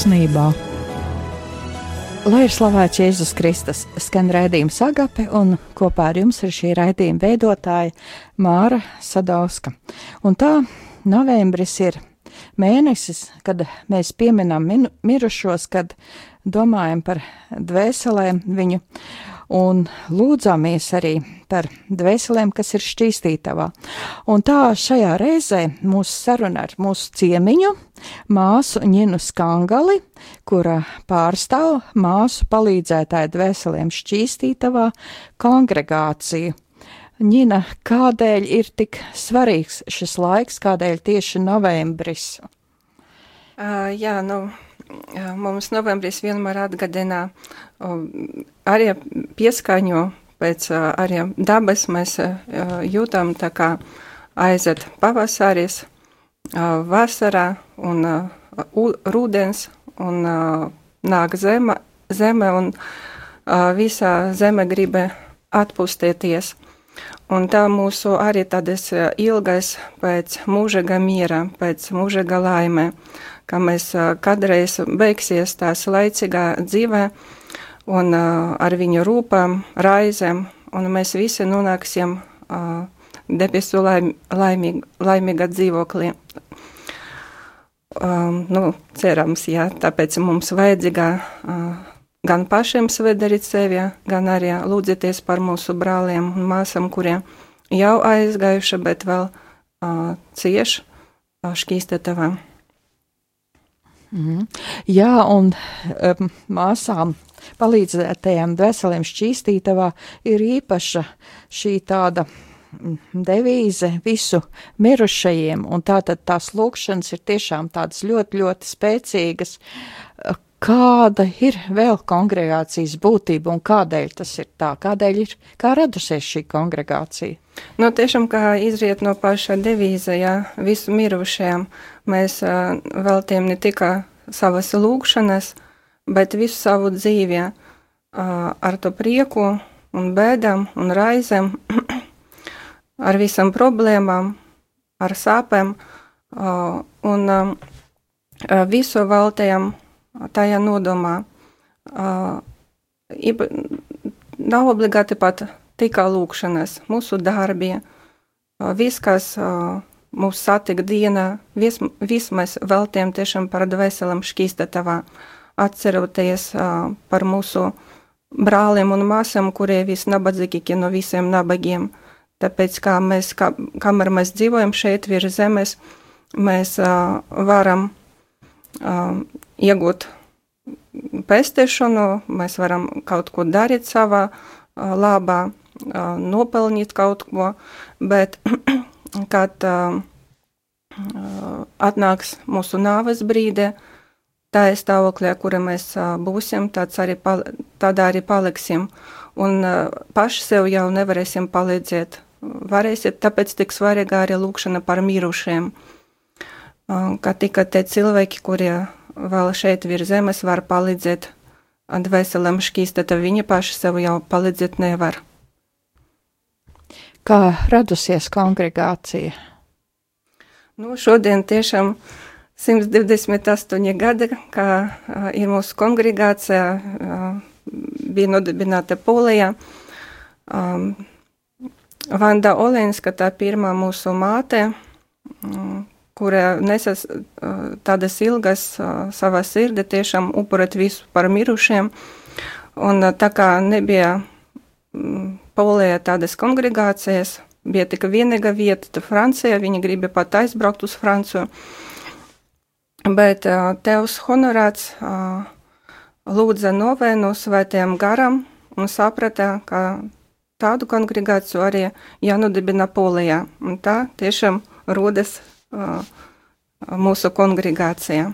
sirsnībā. Lai ir slavēts Jēzus Kristus, skan raidījums Agape, un kopā ar jums ir šī raidījuma veidotāja Māra Sadauska. Un tā novembris ir mēnesis, kad mēs pieminam mirušos, kad domājam par dvēselēm viņu un lūdzamies arī par dvēselēm, kas ir šķīstītavā. Un tā šajā reizē mūsu saruna ar mūsu ciemiņu, māsu Ņinu Skangali, kura pārstāv māsu palīdzētāju dvēselēm šķīstītavā kongregāciju. Ņina, kādēļ ir tik svarīgs šis laiks, kādēļ tieši novembris? Uh, jā, nu, mums novembris vienmēr atgādina arī pieskaņo pēc arī dabas. Mēs jūtam tā kā aiziet pavasaris, vasarā un rūdens un nāk zeme, zeme un visā zeme grib atpūstēties. Un tā mūsu arī tādas ilgas pēc mūžaga miera, pēc mūžaga laime, ka mēs kādreiz beigsies tās laicīgā dzīvē un ar viņu rūpām, raizēm, un mēs visi nonāksim debesu laim, laimīg, laimīgā dzīvoklī. Um, nu, cerams, jā, tāpēc mums vajadzīgā uh, gan pašiem svedarīt sevi, gan arī lūdzieties par mūsu brāliem un māsām, kuriem jau aizgājuši, bet vēl uh, cieši uh, šķīstetavām. Mm. Jā, un um, māsām palīdzētajām dvēselēm šķīstītavā ir īpaša šī tāda devīze visu mirušajiem, un tātad tās lūkšanas ir tiešām tādas ļoti, ļoti spēcīgas. Kāda ir vēl kongregācijas būtība un kādēļ tas ir tā? Kādēļ ir, kā radusies šī kongregācija? Nu, tiešām kā izriet no paša devīze, jā, visu mirušajiem, mēs uh, veltiem ne tikai savas lūgšanas, bet visu savu dzīvi uh, ar to prieku un bēdām un raizēm, ar visam problēmām, ar sāpēm uh, un uh, visu veltējam tajā nodomā. Nav obligāti pat tikai lūkšanas, mūsu darbi, viss, kas mūs satika dienā, vis, vismaz veltiem tiešām par dvēselēm šķīstatavā, atceroties par mūsu brāliem un māsām, kurie visnabadzīgākie no visiem nabagiem. Tāpēc, kā mēs, kā, kamēr mēs dzīvojam šeit virs zemes, mēs uh, varam uh, iegūt pēstēšanu, mēs varam kaut ko darīt savā labā, nopelnīt kaut ko, bet kad atnāks mūsu nāves brīde, tā ir stāvoklī, kura mēs būsim, tāds arī pal tādā arī paliksim. Un paši sev jau nevarēsim palīdzēt. Varēsiet, tāpēc tik svarīga arī lūkšana par mirušiem. Ka tikai tie cilvēki, kurie vēl šeit virs zemes var palīdzēt dvēselēm šķīsta, tad viņi paši sev jau palīdzēt nevar kā radusies kongregācija? Nu, šodien tiešām 128 gadi, kā uh, ir mūsu kongregācija, uh, bija nodibināta Polijā. Um, Vanda Olenska, tā pirmā mūsu māte, um, kura nesas tādas ilgas savā sirdī, tiešām upurēt visu par mirušiem. Un tā kā nebija um, Polijā tādas kongregācijas, bija tikai vienīga vieta, tad Francijā viņi gribēja pat aizbraukt uz Franciju. Bet tevs honorāts lūdza novēnu svētajam garam un saprata, ka tādu kongregāciju arī jānodibina Polijā. Un tā tiešām rodas mūsu kongregācija.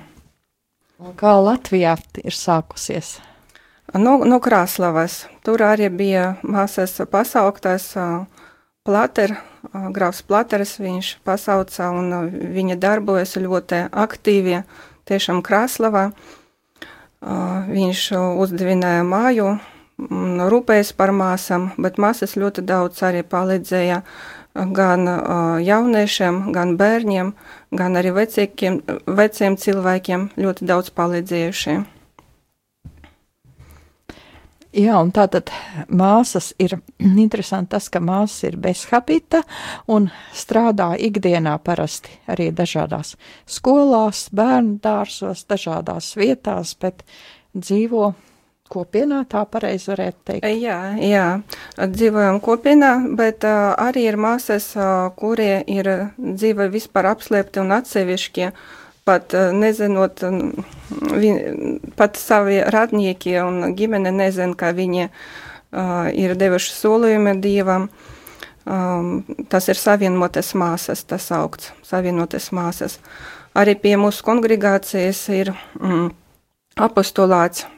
Kā Latvijā ir sākusies? no, no Krāslavas. Tur arī bija māsas pasauktas Plater, grāfs Plateris, viņš pasauca un viņa darbojas ļoti aktīvi tiešām Krāslavā. Viņš uzdevināja māju rūpējas par māsām, bet māsas ļoti daudz arī palīdzēja gan jauniešiem, gan bērniem, gan arī veciekiem, veciem cilvēkiem ļoti daudz palīdzējušie. Jā, un tātad māsas ir interesanti tas, ka māsas ir bez habita un strādā ikdienā parasti arī dažādās skolās, bērnu dārsos, dažādās vietās, bet dzīvo kopienā, tā pareizi varētu teikt. Jā, jā, dzīvojam kopienā, bet uh, arī ir māsas, uh, kurie ir dzīve vispār apslēpti un atsevišķi. Uh, pat eh, nezinot, vi, pat savi radnieki un ģimene nezin, ka viņi uh, ir devuši solījumu Dievam. Um, tas ir savienotas māsas, tas augsts, savienotas māsas. Arī pie mūsu kongregācijas ir mm, apostolāts.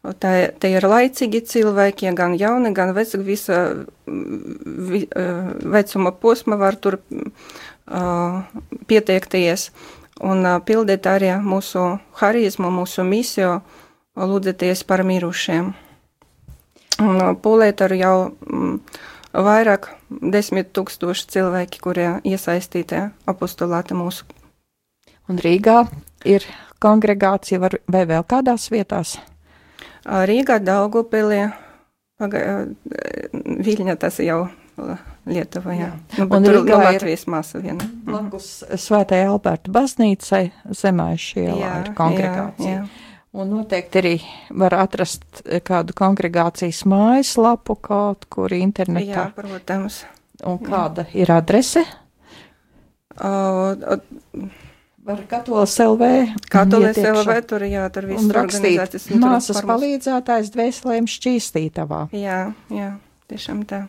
Tā, te ir laicīgi cilvēki, gan jauni, gan veci, visa vi, vecuma posma var tur uh, pieteikties. Uh, un pildīt arī mūsu harizmu, mūsu misiju, lūdzēties par mirušiem. Un pūlēt ar jau mm, vairāk desmit tūkstoši cilvēki, kurie iesaistīti apostolāta mūsu. Un Rīgā ir kongregācija var, vai vēl kādās vietās? Rīgā, Daugupilī, Viļņa tas jau Lietuvā. Jā. Jā. Nu, un tur ir Latvijas māsa viena. Blakus Svētajai Alberta baznīcai Zemaišielā jā, ir kongregācija. Jā, jā. Un noteikti arī var atrast kādu kongregācijas mājaslapu kaut kur internetā. Jā, protams. Un kāda jā. ir adrese? Uh, uh, Var katolis LV. Katolis LV tur, jā, tur viss ir organizēts. Māsas palīdzētājs dvēselēm šķīstītavā. Jā, jā, tiešām tā.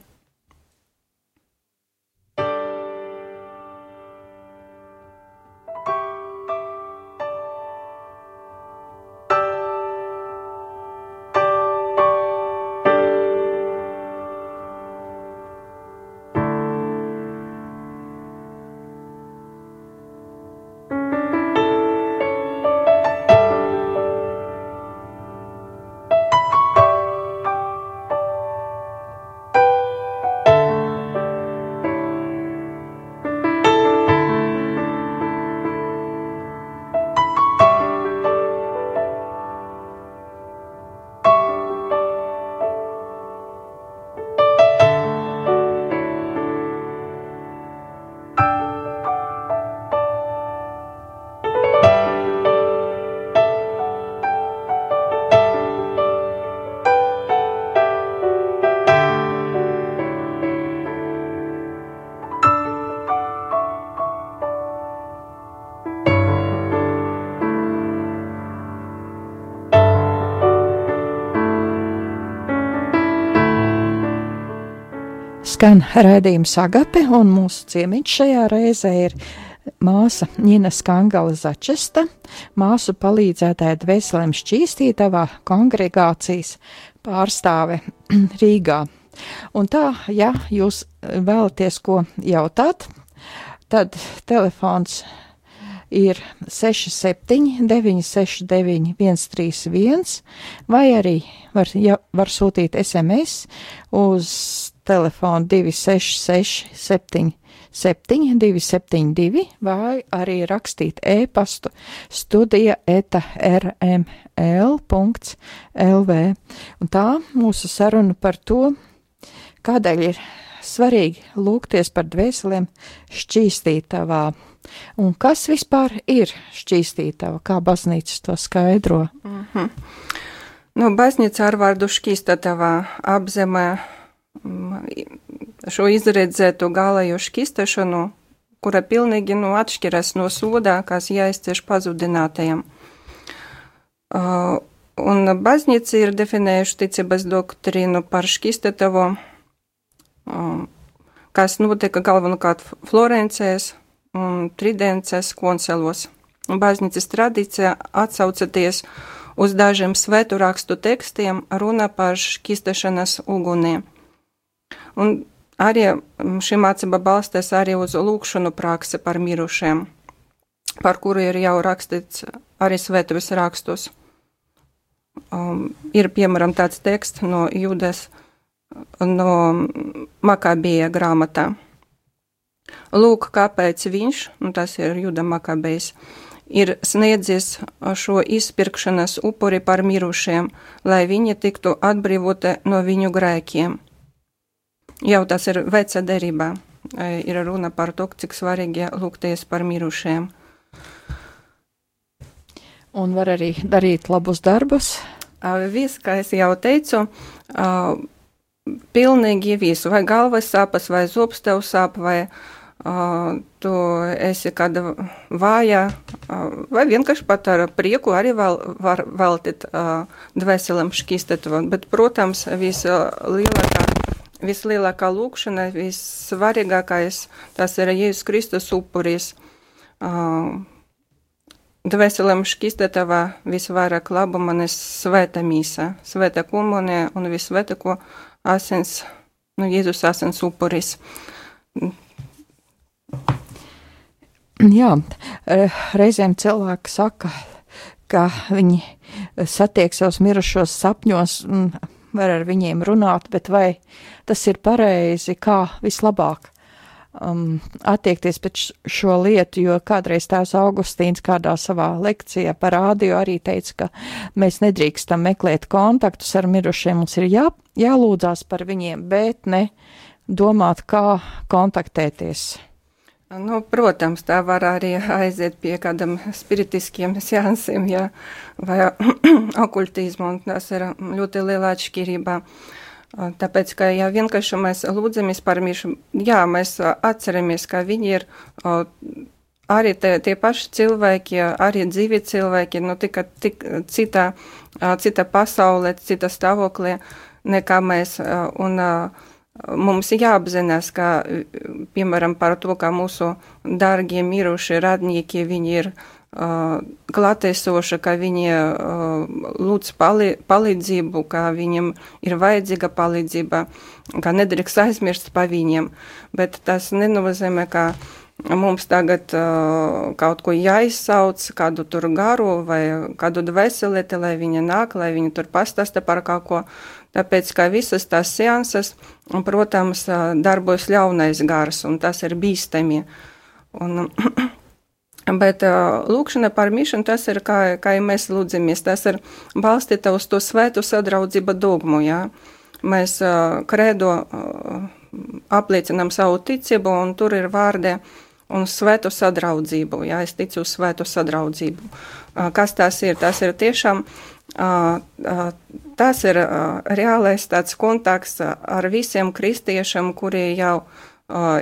Skan raidījums Agape, un mūsu ciemiņš šajā reizē ir māsa Nina Skangala Začesta, māsu palīdzētāja dvēselēm šķīstītavā kongregācijas pārstāve Rīgā. Un tā, ja jūs vēlaties ko jautāt, tad telefons ir 67, 969, 131, vai arī var, ja, var sūtīt SMS uz telefonu 266, 7, 7, 272, vai arī rakstīt e-pastu studija eta rml.lv. Un tā mūsu saruna par to, kādēļ ir svarīgi lūgties par dvēselēm šķīstītavā. Un kas vispār ir šķīstītava, kā baznīca to skaidro? Mm -hmm. Nu, baznīca ar vārdu šķīstītavā apzemē šo izredzēto galējo šķistašanu, kura pilnīgi nu, atšķiras no sodā, kas jāizcieš pazudinātajam. Uh, un baznīca ir definējuši ticības doktrīnu par šķistatavu, um, kas notika galvenokārt Florencēs un Tridences konselos. Baznīcas tradīcija atsaucoties uz dažiem svētu rakstu tekstiem runa par šķistašanas uguniem. Un arī mm, šī mācība balstās arī uz lūkšanu praksi par mirušiem, par kuru ir jau rakstīts arī svētuvis rakstos. um, ir piemēram tāds teksts no Jūdas, no Makabija grāmatā. Lūk, kāpēc viņš, nu tas ir Juda Makabejs, ir sniedzis šo izpirkšanas upuri par mirušiem, lai viņi tiktu atbrīvoti no viņu grēkiem. Jau tas ir veca derībā. Ir runa par to, cik svarīgi lūgties par mirušiem. Un var arī darīt labus darbus. Viss, kā es jau teicu, pilnīgi visu, vai galvas sāpes, vai zobs tev sāp, vai tu esi kāda vāja, vai vienkārši pat ar prieku arī vēl, var veltīt dvēselēm šķīstetavot. Bet, protams, vislielākā, vislielākā lūkšana, vissvarīgākais, tas ir Jēzus Kristus upuris. Uh, Dvēselēm šķistetavā visvairāk labuma nes svēta mīsa, svēta komunija un visvētāko asins, nu, Jēzus asins upuris. Jā, reizēm cilvēki saka, ka viņi satiek savus mirušos sapņos un var ar viņiem runāt, bet vai tas ir pareizi, kā vislabāk um, attiekties pret šo lietu, jo kādreiz tēvs Augustīns kādā savā lekcijā parādīja arī teica, ka mēs nedrīkstam meklēt kontaktus ar mirušiem, mums ir jā, jālūdzās par viņiem, bet ne domāt, kā kontaktēties. Nu, protams, tā var arī aiziet pie kādam spiritiskiem seansiem, ja, vai okultismu, un tas ir ļoti liela atšķirība. Tāpēc, ka ja vienkārši mēs lūdzamies par mišu, jā, mēs atceramies, ka viņi ir arī te, tie paši cilvēki, arī dzīvi cilvēki, nu tika tik citā, cita pasaulē, cita stāvoklī nekā mēs. Un, Mums jāapzinās, ka, piemēram, par to, ka mūsu dārgie mirušie radnieki, viņi ir uh, klātesoša, ka viņi lūdz palīdzību, ka viņiem ir vajadzīga palīdzība, ka nedrīkst aizmirst par viņiem, bet tas nenozīmē, ka mums tagad uh, kaut ko jāizsauc, kādu tur garu vai kādu dvēselēti, lai viņa nāk, lai viņa tur pastāsta par kaut ko. Tāpēc, ka visas tās seanses, protams, darbojas ļaunais gars, un tas ir bīstami. Un, Bet uh, lūkšana par mišanu, tas ir, kā, kā mēs lūdzamies, tas ir balstīta uz to svētu sadraudzība dogmu, jā. Mēs uh, kredo uh, apliecinām savu ticību, un tur ir vārdi un svētu sadraudzību, jā, es ticu uz svētu sadraudzību. Kas tas ir? Tas ir tiešām, uh, tas ir reālais tāds kontakts ar visiem kristiešiem, kuri jau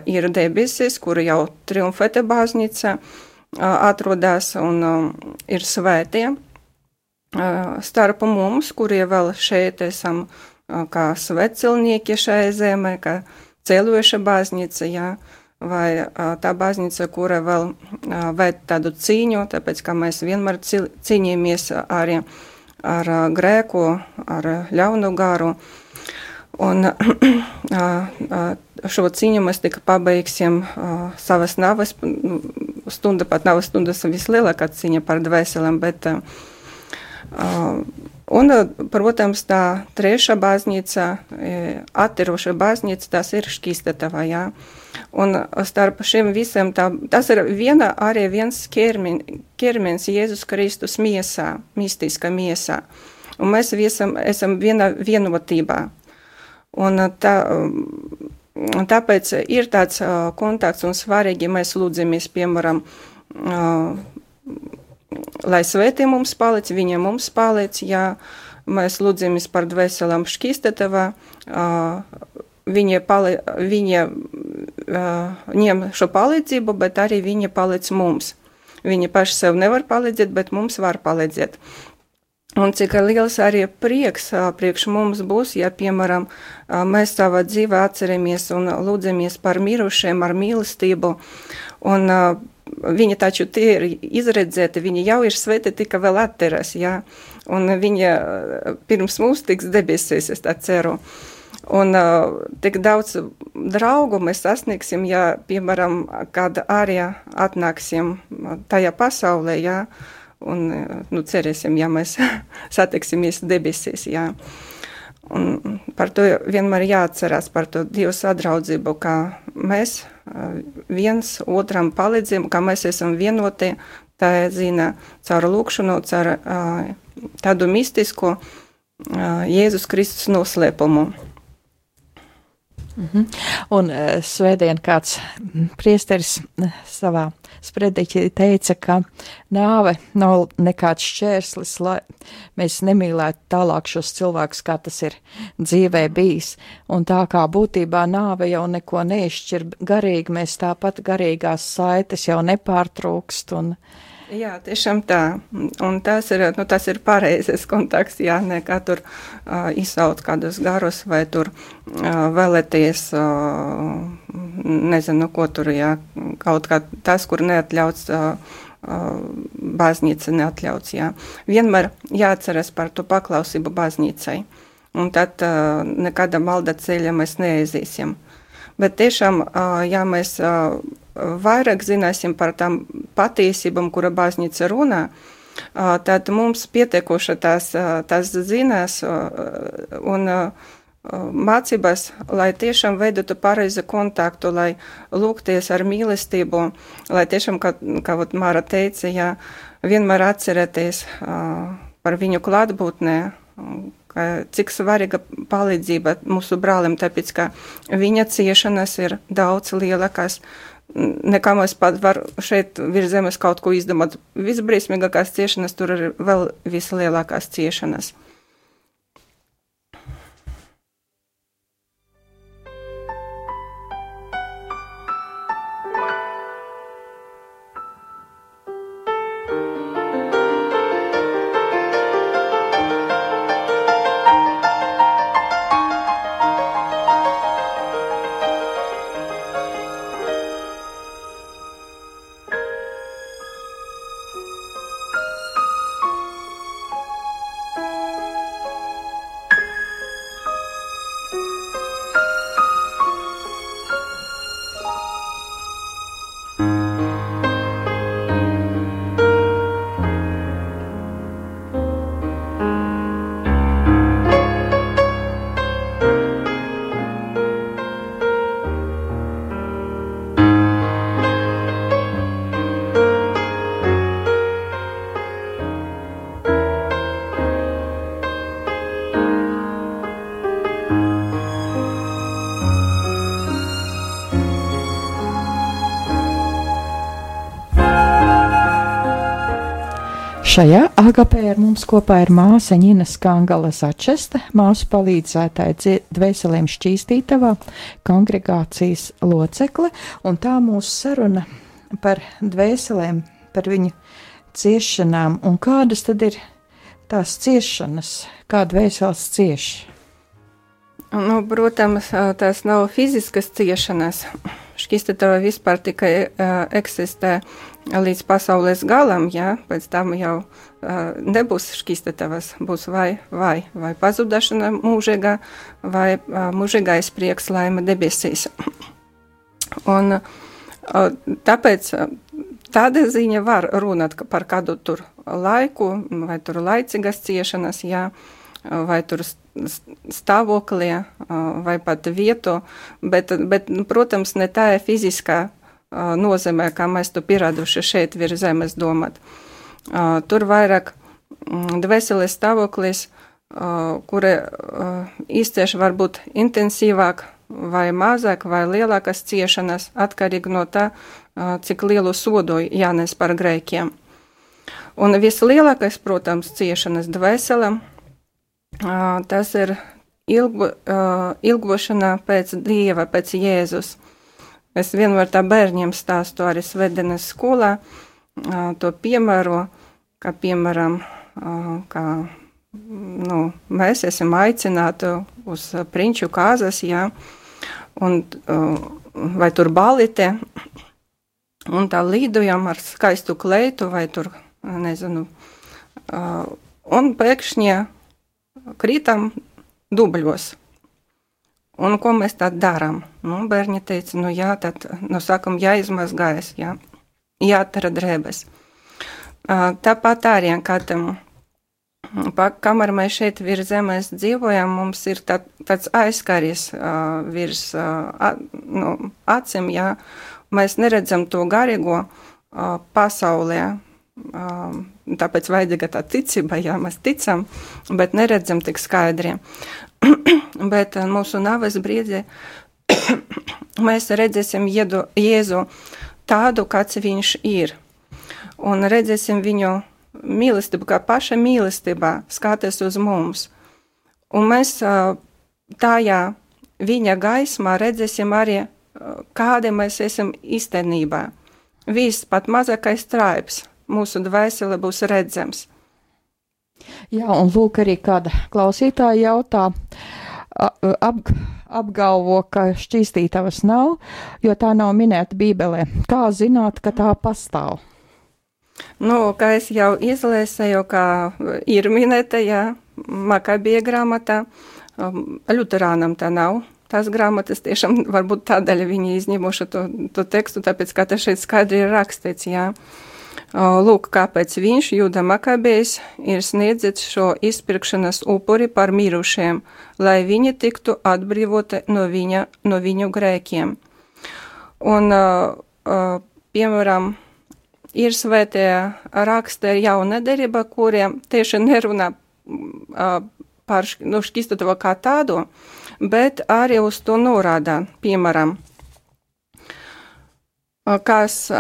ir debesis, kuri jau triumfēta baznīca, atrodas un ir svētie. Starp mums, kurie vēl šeit esam kā svetcilnieki šai zemē, kā ceļoša baznīca, jā, vai tā baznīca, kura vēl vēd tādu cīņu, tāpēc, ka mēs vienmēr cīnījāmies arī ar grēku, ar ļaunu garu. Un šo cīņu mēs tikai pabeigsim savas navas, nu, stunda pat navas stundas vislielākā cīņa par dvēselēm, bet, un, protams, tā trešā baznīca, attiroša baznīca, tas ir šķīstatava, jā. Un starp šiem visiem tā, tas ir viena arī viens ķermen, ķermens Jēzus Kristus miesā, mistiska miesā. Un mēs visam esam viena vienotībā. Un tā, tāpēc ir tāds kontakts un svarīgi, mēs lūdzamies, piemēram, lai svētī mums palic, viņa mums palic, ja mēs lūdzamies par dvēselām šķīstetavā, viņa, pali, viņa ņem šo palīdzību, bet arī viņa palic mums. Viņa paši sev nevar palīdzēt, bet mums var palīdzēt. Un cik liels arī prieks priekš mums būs, ja, piemēram, mēs savā dzīvē atceramies un lūdzamies par mirušiem ar mīlestību. Un, Viņa taču tie ir izredzēti, viņi jau ir sveti, tika vēl atteras, jā, un viņa pirms mūs tiks debesīs, es tā ceru. Un uh, tik daudz draugu mēs sasniegsim, ja, piemēram, kāda arī atnāksim tajā pasaulē, jā, un, nu, cerēsim, ja mēs satiksimies debesīs, jā. Un par to vienmēr jāatcerās par to Dievu sadraudzību, kā mēs viens otram palīdzam, kā mēs esam vienoti, tā zina caur lūkšanu, caur tādu mistisku Jēzus Kristus noslēpumu. Mm -hmm. Un uh, svētdien kāds priesteris savā sprediķi teica, ka nāve nav nekāds šķērslis, lai mēs nemīlētu tālāk šos cilvēkus, kā tas ir dzīvē bijis. Un tā kā būtībā nāve jau neko neizšķir garīgi, mēs tāpat garīgās saites jau nepārtrūkst. Un, uh, Jā, tiešām tā. Un tas ir, nu, tas ir pareizes kontakts, jā, nekā tur uh, izsaukt kādus garus vai tur uh, vēlēties, uh, nezinu, ko tur, jā, kaut kā tas, kur neatļauts. Uh, baznīca neatļauts. Jā. Vienmēr jāatceras par to paklausību baznīcai, un tad uh, nekāda malda ceļa mēs neaizīsim. Bet tiešām, uh, ja mēs uh, vairāk zināsim par tām patiesībām, kura baznīca runā, tad mums pietiekoši tās, tās zinās un mācības, lai tiešām veidotu pareizu kontaktu, lai lūgties ar mīlestību, lai tiešām, kā, kā Māra teica, jā, vienmēr atcerēties par viņu klātbūtnē, cik svarīga palīdzība mūsu brālim, tāpēc, ka viņa ciešanas ir daudz lielākas nekā mēs pat var šeit virs zemes kaut ko izdomāt. Visbriesmīgākās ciešanas tur ir vēl vislielākās ciešanas. Šajā agapē ar mums kopā ir māsa Ņina Skangala Začeste, māsu palīdzētāja dvēselēm šķīstītavā, kongregācijas locekle, un tā mūsu saruna par dvēselēm, par viņu ciešanām, un kādas tad ir tās ciešanas, kā dvēseles cieši? Nu, protams, tās nav fiziskas ciešanas. Šķīstītava vispār tikai uh, eksistē uh, līdz pasaules galam, jā, pēc tam jau uh, nebūs šķistetavas, būs vai, vai, vai pazudašana mūžīgā, vai uh, mūžīgais prieks laima debesīs. Un uh, tāpēc tāda ziņa var runāt par kādu tur laiku, vai tur laicīgas ciešanas, jā, vai tur stāvoklī, vai pat vietu, bet, bet, nu, protams, ne tā ir fiziskā nozīmē, kā mēs to pieraduši šeit virs zemes domāt. Tur vairāk mm, dvēseles stāvoklis, kura izcieš varbūt intensīvāk vai mazāk vai lielākas ciešanas, atkarīgi no tā, cik lielu sodu jānes par grēkiem. Un vislielākais, protams, ciešanas dvēselēm, tas ir ilgu, ilgošana pēc Dieva, pēc Jēzus. Es vienmēr tā bērniem stāstu arī Svedenes skolā, to piemēro, kā piemēram, kā nu, mēs esam aicināti uz prinču kāzas, jā, un vai tur balite, un tā līdojam ar skaistu kleitu vai tur, nezinu, un pēkšņi krītam dubļos. Un ko mēs tā darām? Nu, bērni teica, nu jā, tad no sākuma jāizmazgājas, jā, jātara drēbes. Tāpat arī, kad pa, kamēr mēs šeit virs zemes dzīvojam, mums ir tā, tāds aizskaries virs uh, nu, acīm, ja mēs neredzam to garīgo pasaulē. Tāpēc vajadzīga tā ticība, ja mēs ticam, bet neredzam tik skaidri. bet mūsu nāves brīdī mēs redzēsim Jēzu, Jēzu tādu, kāds viņš ir. Un redzēsim viņu mīlestību, kā paša mīlestībā skaties uz mums. Un mēs tajā viņa gaismā redzēsim arī, kādi mēs esam īstenībā. Viss pat mazākais traips mūsu dvēsele būs redzams. Jā, un lūk, arī kāda klausītāja jautā, ap, apgalvo, ka šķīstītavas nav, jo tā nav minēta Bībelē. Kā zināt, ka tā pastāv? Nu, kā es jau izlēsēju, kā ir minētajā Makabija grāmatā, um, Luterānam tā nav. Tās grāmatas tiešām varbūt tādēļ viņi izņemuši to, to tekstu, tāpēc, kā tas šeit skaidri ir rakstīts, jā. Lūk, kāpēc viņš, Jūda Makabējs, ir sniedzis šo izpirkšanas upuri par mirušiem, lai viņi tiktu atbrīvoti no, viņa, no viņu grēkiem. Un, piemēram, ir svētie raksti ar jaunu derību, kuriem tieši nerunā par nu, šķistotavu kā tādu, bet arī uz to norāda, piemēram, kas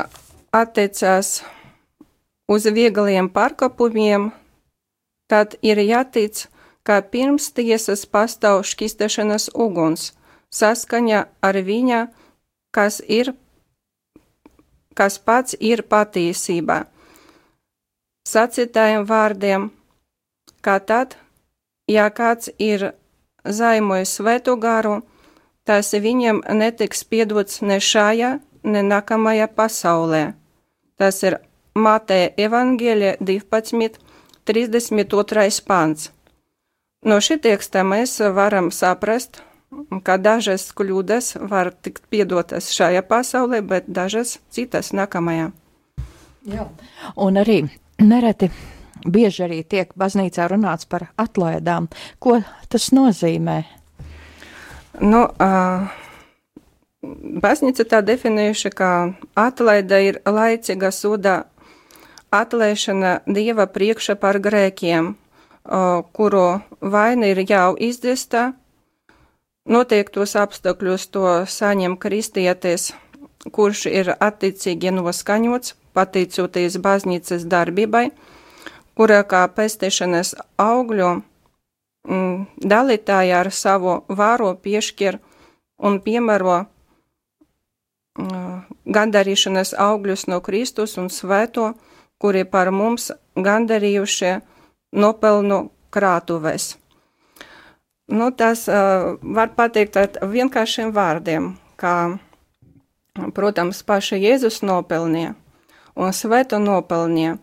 attiecās uz viegliem pārkāpumiem, tad ir jātic, ka pirms tiesas pastāv šķistešanas uguns saskaņa ar viņa, kas ir kas pats ir patiesība. Sacītājiem vārdiem, kā tad, ja kāds ir zaimojis svētu garu, tas viņam netiks piedots ne šajā, ne nākamajā pasaulē. Tas ir Mateja evaņģēlija 12, 32. pants. No šī teksta mēs varam saprast, ka dažas kļūdas var tikt piedotas šajā pasaulē, bet dažas citas nākamajā. Jā, un arī nereti bieži arī tiek baznīcā runāts par atlaidām. Ko tas nozīmē? Nu, uh, baznīca tā definējuši, ka atlaida ir laicīga soda atlēšana Dieva priekša par grēkiem, kuru vaina ir jau izdesta, noteiktos apstākļos to saņem kristietis, kurš ir attiecīgi noskaņots, pateicoties baznīcas darbībai, kurā kā pestīšanas augļu dalītāja ar savu vāro piešķir un piemēro gandarīšanas augļus no Kristus un svēto, kuri par mums gandarījušie nopelnu krātuves. Nu, tas uh, var pateikt ar vienkāršiem vārdiem, kā, protams, paša Jēzus nopelnie un svēto nopelnie.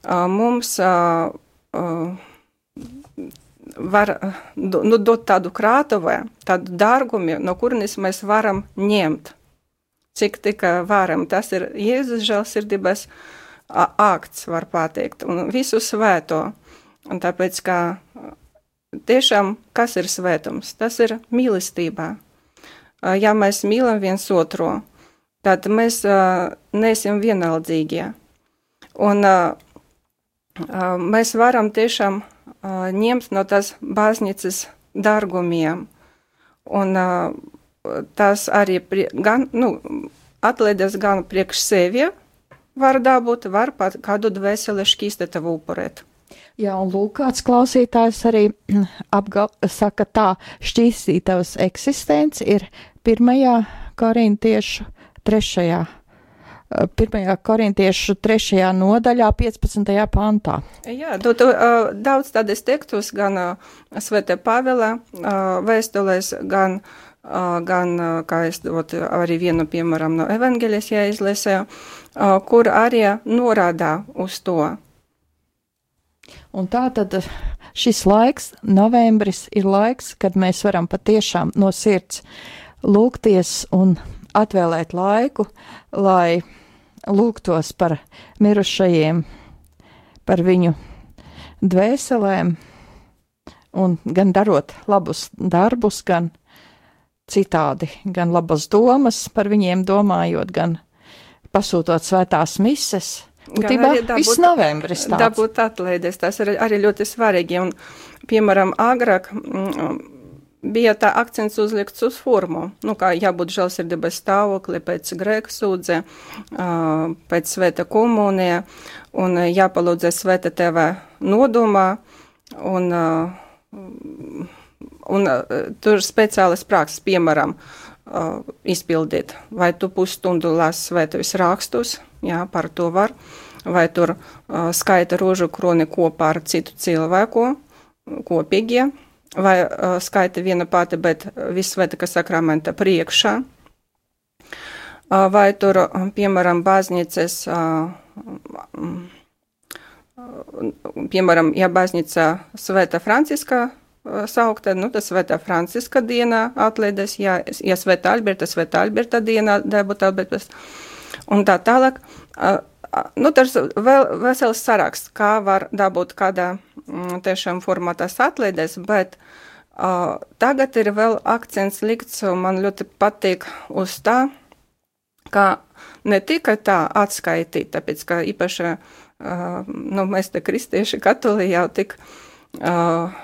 Uh, mums uh, uh, var nu, dot tādu krātuvē, tādu dārgumu, no kurienes mēs varam ņemt, cik tikai varam. Tas ir Jēzus žēlsirdības akts, var pateikt, un visu svēto. Un tāpēc, kā tiešām, kas ir svētums? Tas ir mīlestībā. Ja mēs mīlam viens otru, tad mēs neesam vienaldzīgie. Un mēs varam tiešām ņemt no tās baznīcas dārgumiem. Un tas arī gan, nu, atlaides gan priekš sevi var dabūt, var pat kādu dvēseli šķīstetavu upurēt. Jā, un lūk, kāds klausītājs arī apgal, saka tā, šķīstītavas eksistence ir pirmajā korintiešu trešajā, pirmajā korintiešu trešajā nodaļā, 15. pantā. Jā, tu, tu, uh, daudz tādas tekstus gan uh, Svete Pāvela uh, vēstulēs, gan Uh, gan, kā es dotu arī vienu piemēram no evangeļas, ja izlēsēju, uh, kur arī norādā uz to, Un tā tad šis laiks, novembris, ir laiks, kad mēs varam patiešām no sirds lūgties un atvēlēt laiku, lai lūgtos par mirušajiem par viņu dvēselēm, un gan darot labus darbus, gan citādi, gan labas domas par viņiem domājot, gan pasūtot svētās mises. Būtībā viss novembris tāds. Dabūt atlaides, tas ir arī ļoti svarīgi, un, piemēram, agrāk mm, bija tā akcents uzlikts uz formu, nu, kā jābūt žēlsirdības stāvokli pēc grēka sūdze, pēc svēta komunija, un jāpalūdzē svēta teva nodomā, un Un tur speciālas prakses, piemēram, izpildīt, vai tu pusstundu lasi svētos rakstus, jā, par to var, vai tur skaita rožu kroni kopā ar citu cilvēku, kopīgie, vai skaita viena pati, bet visvētika sakramenta priekšā, vai tur, piemēram, baznīcas, piemēram, ja baznīca Svēta Franciska saukta, nu, tas Svētā Franciska dienā atlaides, ja, ja Svētā Alberta, Svētā Alberta dienā debut Albertas, un tā tālāk. Nu, tas vēl vesels saraksts, kā var dabūt kādā mm, tiešām formātās atlaides, bet uh, tagad ir vēl akcents likts, man ļoti patīk uz tā, ka ne tikai tā atskaitīt, tāpēc, ka īpaši, uh, nu, mēs te kristieši katoli jau tik uh,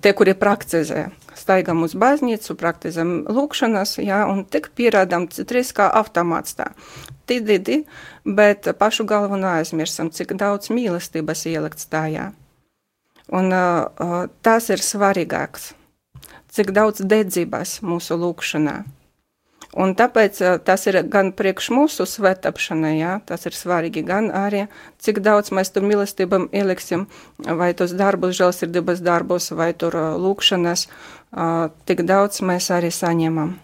tie, kuri praktizē. Staigam uz baznīcu, praktizējam lūkšanas, jā, un tik pierādām citreiz kā automāts tā. Tididi, bet pašu galveno aizmirsam, cik daudz mīlestības ielikts tajā. Un uh, tas ir svarīgāks, cik daudz dedzības mūsu lūkšanā. Un tāpēc tas ir gan priekš mūsu svētapšanai, jā, tas ir svarīgi, gan arī, cik daudz mēs tur mīlestībam ieliksim, vai tos darbus, žēlsirdības darbus, vai tur lūkšanas, tik daudz mēs arī saņemam.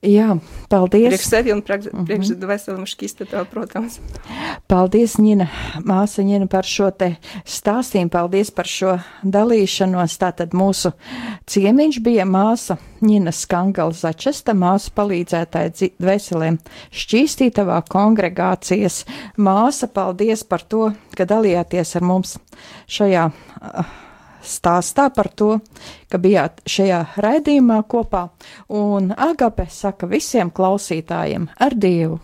Jā, paldies. Priekš sevi un priekš, uh -huh. veselam šķistatā, protams. Paldies, Ņina, māsa Ņina, par šo te stāstījumu, paldies par šo dalīšanos. Tātad mūsu ciemiņš bija māsa Ņina Skangala Začesta, māsa palīdzētāja dvēselēm šķīstītavā kongregācijas. Māsa, paldies par to, ka dalījāties ar mums šajā. Uh, stāstā par to, ka bijāt šajā raidījumā kopā, un Agape saka visiem klausītājiem ar Dievu!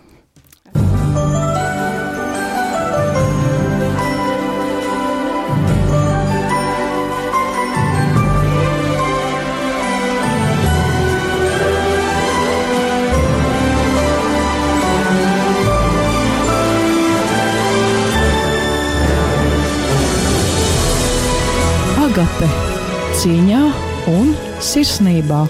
Agape cīņā un sirsnībā.